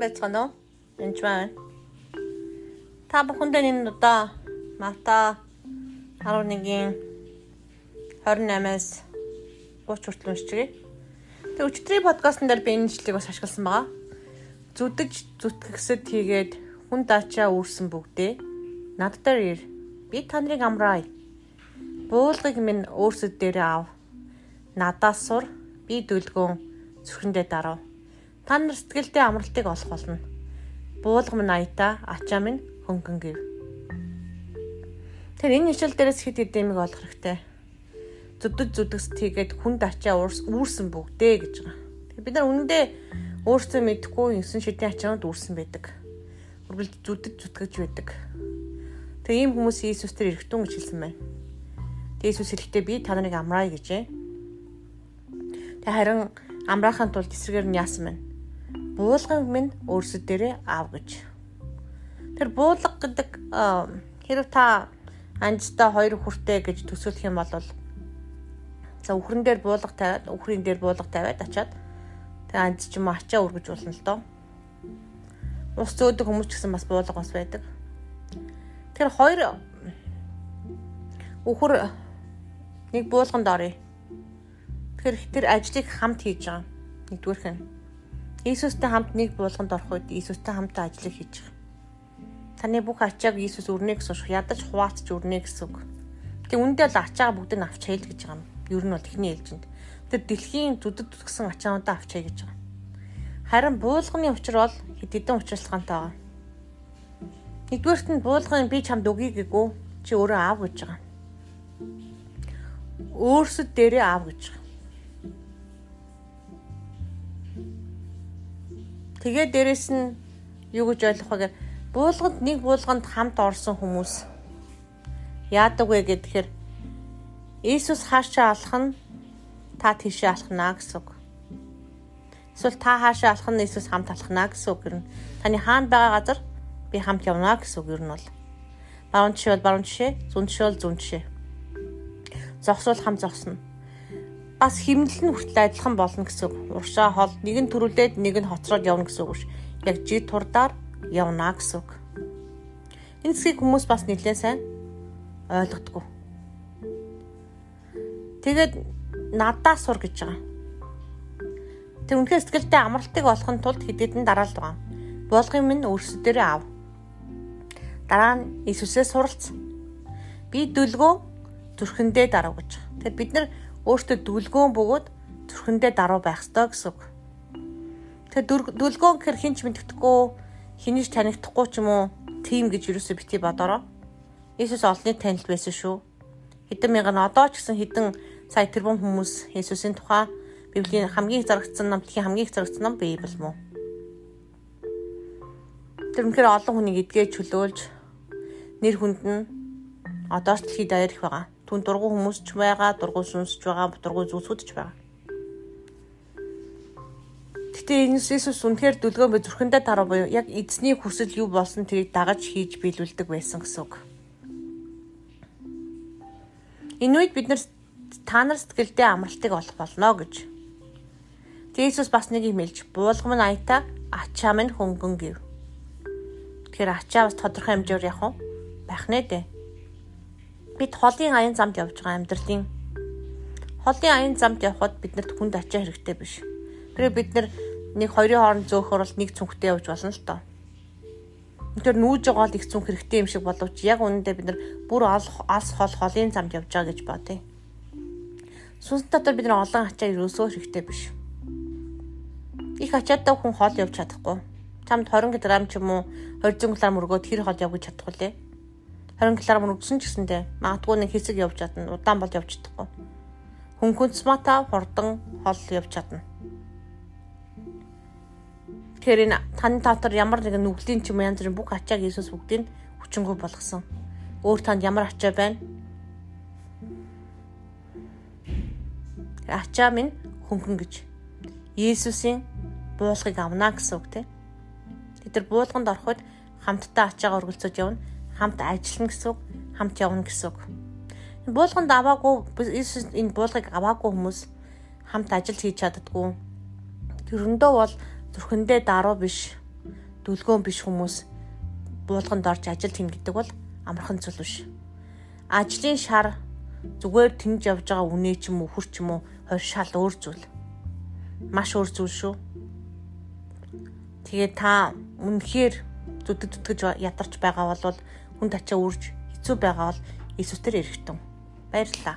байцгаана уу? Энд байна. Та бүхэндээ энэ удаа Марта 11-ийн 28-аас 30 хүртэл уншчихъя. Тэгээ өчигдрийн подкастн дээр би энэ жиглийг бас ашигласан байгаа. Зүдэж зүтгэгсэд хийгээд хүн даачаа үүрсэн бүгдээ над дээр ир. Би та нарыг амраая. Буулгыг минь өөрсөд дээр ав. Надаас сур. Би дүлгөөн зүрхэндээ дарав Та нар сэтгэлдээ амралтыг олох болно. Буулга минь аятаа, ачаа минь хөнгөн гэв. Тэр энэ ишэл дээрээс хэд хэдэмиг олох хэрэгтэй. Зүдд зүдгс тийгээд хүнд ачаа үүрсэн бүгдээ гэж байгаа. Тэгээ бид нар үнэндээ өөрсдөө мэдэхгүй 9 шидийн ачаанууд үүрсэн байдаг. Үргэлж зүдд зүтгэж байдаг. Тэгээ ийм хүмүүс Иесус тэр эргэтүүн гэж хэлсэн байна. Тэгээ Иесус хэлэхдээ би та нарыг амраая гэжээ. Тэгээ харин амраахын тулд эсрэгээр нь яасан байна? Буулган минь өөрсөд дээрээ аав гэж. Тэр буулга гэдэг хэрв та анжтай хоёр хүртэй гэж төсөөлөх юм бол за үхрэн дээр буулга тавиад үхрийн дээр буулга тавиад очиад тэгээ анж ч юм ачаа үргэж болно л доо. Ус зөөдөг хүмүүс ч гэсэн бас буулга бас байдаг. Тэр хоёр үхэр нэг буулганд оръё. Тэгэхээр тэр ажлыг хамт хийж байгаа. Нэгдүгээрх нь Иесустэй хамт нэг буулганд орох үед Иесустэй хамтаа ажиллаж хийж байгаа. Таны бүх ачааг Иесус өрнө гэсэн шүү. Ядаж хуваацж өрнө гэсэн үг. Тэг үндэ л ачаага бүгдийг авч хайл гэж байгаа юм. Ер нь бол техний ээлжинд. Тэр дэлхийн зүдэд зүтгсэн ачаануудаа авч хай гэж байгаа. Харин буулганы учир бол хэд хэдэн учирлагантай байгаа. Нэгдүгээрт нь буулгын би чамд өгье гээгүү чи өөрөө аав гэж байгаа. Өөрсөд дээрээ аав гэж байгаа. Тэгээ дээрэс нь юу гэж ойлгох вэ гэхээр буулганд нэг буулганд хамт орсон хүмүүс яадаг вэ гэхээр Иесус хаашаа алах нь та тийшээ алхна гэсэн үг. Эсвэл та хаашаа алах нь Иесус хамт алхна гэсэн үг гэрнэ. Таны хаана байгаа газар би хамт явна гэсэн үг нь бол. Баруун жишээ бол баруун жишээ, зүүн жишээ бол зүүн жишээ. Зогсвол хам зогсно бас химнэл нь хүртэл адилхан болно гэсэн үг. Уршаа хол нэг нь төрүүлээд нэг нь хоцроод явна гэсэн үг биш. Яг жид турдаар явна гэсэн үг. Энэ зэгийг хүмүүс бас нэлээд сайн ойлгодгоо. Тэгээд надаас сур гэж байгаа. Тэг үнхээр сэтгэлдээ амралтыг олохын тулд хэдийдэн дараалал байгаа. Болгын минь өөрсдөө дээрээ ав. Дараа нь Иесусээс суралц. Би дүлгөө зүрхэндээ дарав гэж. Тэгэхээр бид нар өөртөө дүлгөөн бөгөөд зүрхэндээ даруй байх ёстой гэсэн үг. Тэгэхээр дүлгөөн гэхэр хинч мэддэхгүй хинэж танигдахгүй ч юм уу тийм гэж юусоо бити бодороо. Иесус олонний танилд байсан шүү. Хэдэн мянган одоо ч гэсэн хэдэн сая тэрбум хүмүүс Иесусийн тухай Библийн хамгийн зарагдсан ном, дэлхийн хамгийн их зарагдсан ном Библи мөн. Тэр үнэхээр олон хүнийг эдгээ чөлөөлж нэр хүнд нь одоо ч дэлхийд даяар их байгаа түн дургу хүмүүс ч байгаа, дургу сүнсч байгаа, дургу зүсүүд ч байгаа. Гэтэ Иесус үнэхээр дүлгөөн бай зүрхэндээ тараа буюу яг эзний хүсэл юу болсон тэрийг дагаж хийж биелүүлдэг байсан гэсэн үг. Энэ үед бид нар та нар сэтгэлдээ амралтыг олох болно гэж. Иесус бас нэг юм хэлж буулгам нь аятаа ачаа минь хөнгөн гэв. Тэгэхээр ачаа бас тодорхой хэмжээгээр яг байх нэ дээ бид холын аян замд явж байгаа амьдралын холын аян замд явхад биднэрт хүнд ачаа хэрэгтэй биш. Тэгэхээр бид нар нэг хоёрын хооронд зөөхөр бол нэг цүнхтэй явж болно л доо. Тэр нүүж байгаа л их цүнх хэрэгтэй юм шиг боловч яг үнэндээ бид нар бүр алс хол холын замд явж байгаа гэж бодъё. Сүнс дотор бид нар олон ачаа ерөөсөө хэрэгтэй биш. Их ачаатай хүн хол явж чадахгүй. Чамд 20 г ч юм уу 20 г мөргөөд хэр хол явж чадахгүй лээ 20 кг мөрөгсөн ч гэсэндээ магадгүй нэг хэсэг явж чадна. Удаан бол явж чадахгүй. Хөнгөнц мата хурдан хол явж чадна. Тэгэхээр энэ таны татар ямар нэгэн нүглийн ч юм янз бүрийн бүх ачааг Иесус бүгдийг хүчингү болгосон. Өөр танд ямар ачаа байна? Ачаа минь хөнгөн гэж. Иесусийн буулгыг авна гэсэн үг тийм. Тэд нар буулганд ороход хамтдаа ачаагаа өргөлцөж явна хамт ажиллана гэсэн үг, хамт явна гэсэн үг. Буулганд аваагүй энэ буулгыг аваагүй хүмүүс хамт ажил хийж чаддгүй. Тэрөндөө бол зүрхэндээ даруй биш. дүлгөөн биш хүмүүс буулганд орж ажилд хийнэ гэдэг бол амархан зүйл биш. Ажлын шар зүгээр тэнгж явж байгаа үнэ ч юм уу хүр ч юм уу хоёр шал өөр зүйл. Маш өөр зүйл шүү. Тэгээ та үнэхээр зүтгэж ядарч байгаа бол хүн тачаа үрж хэцүү байгаа бол Иесус төр эрэхтэн. Баярлалаа.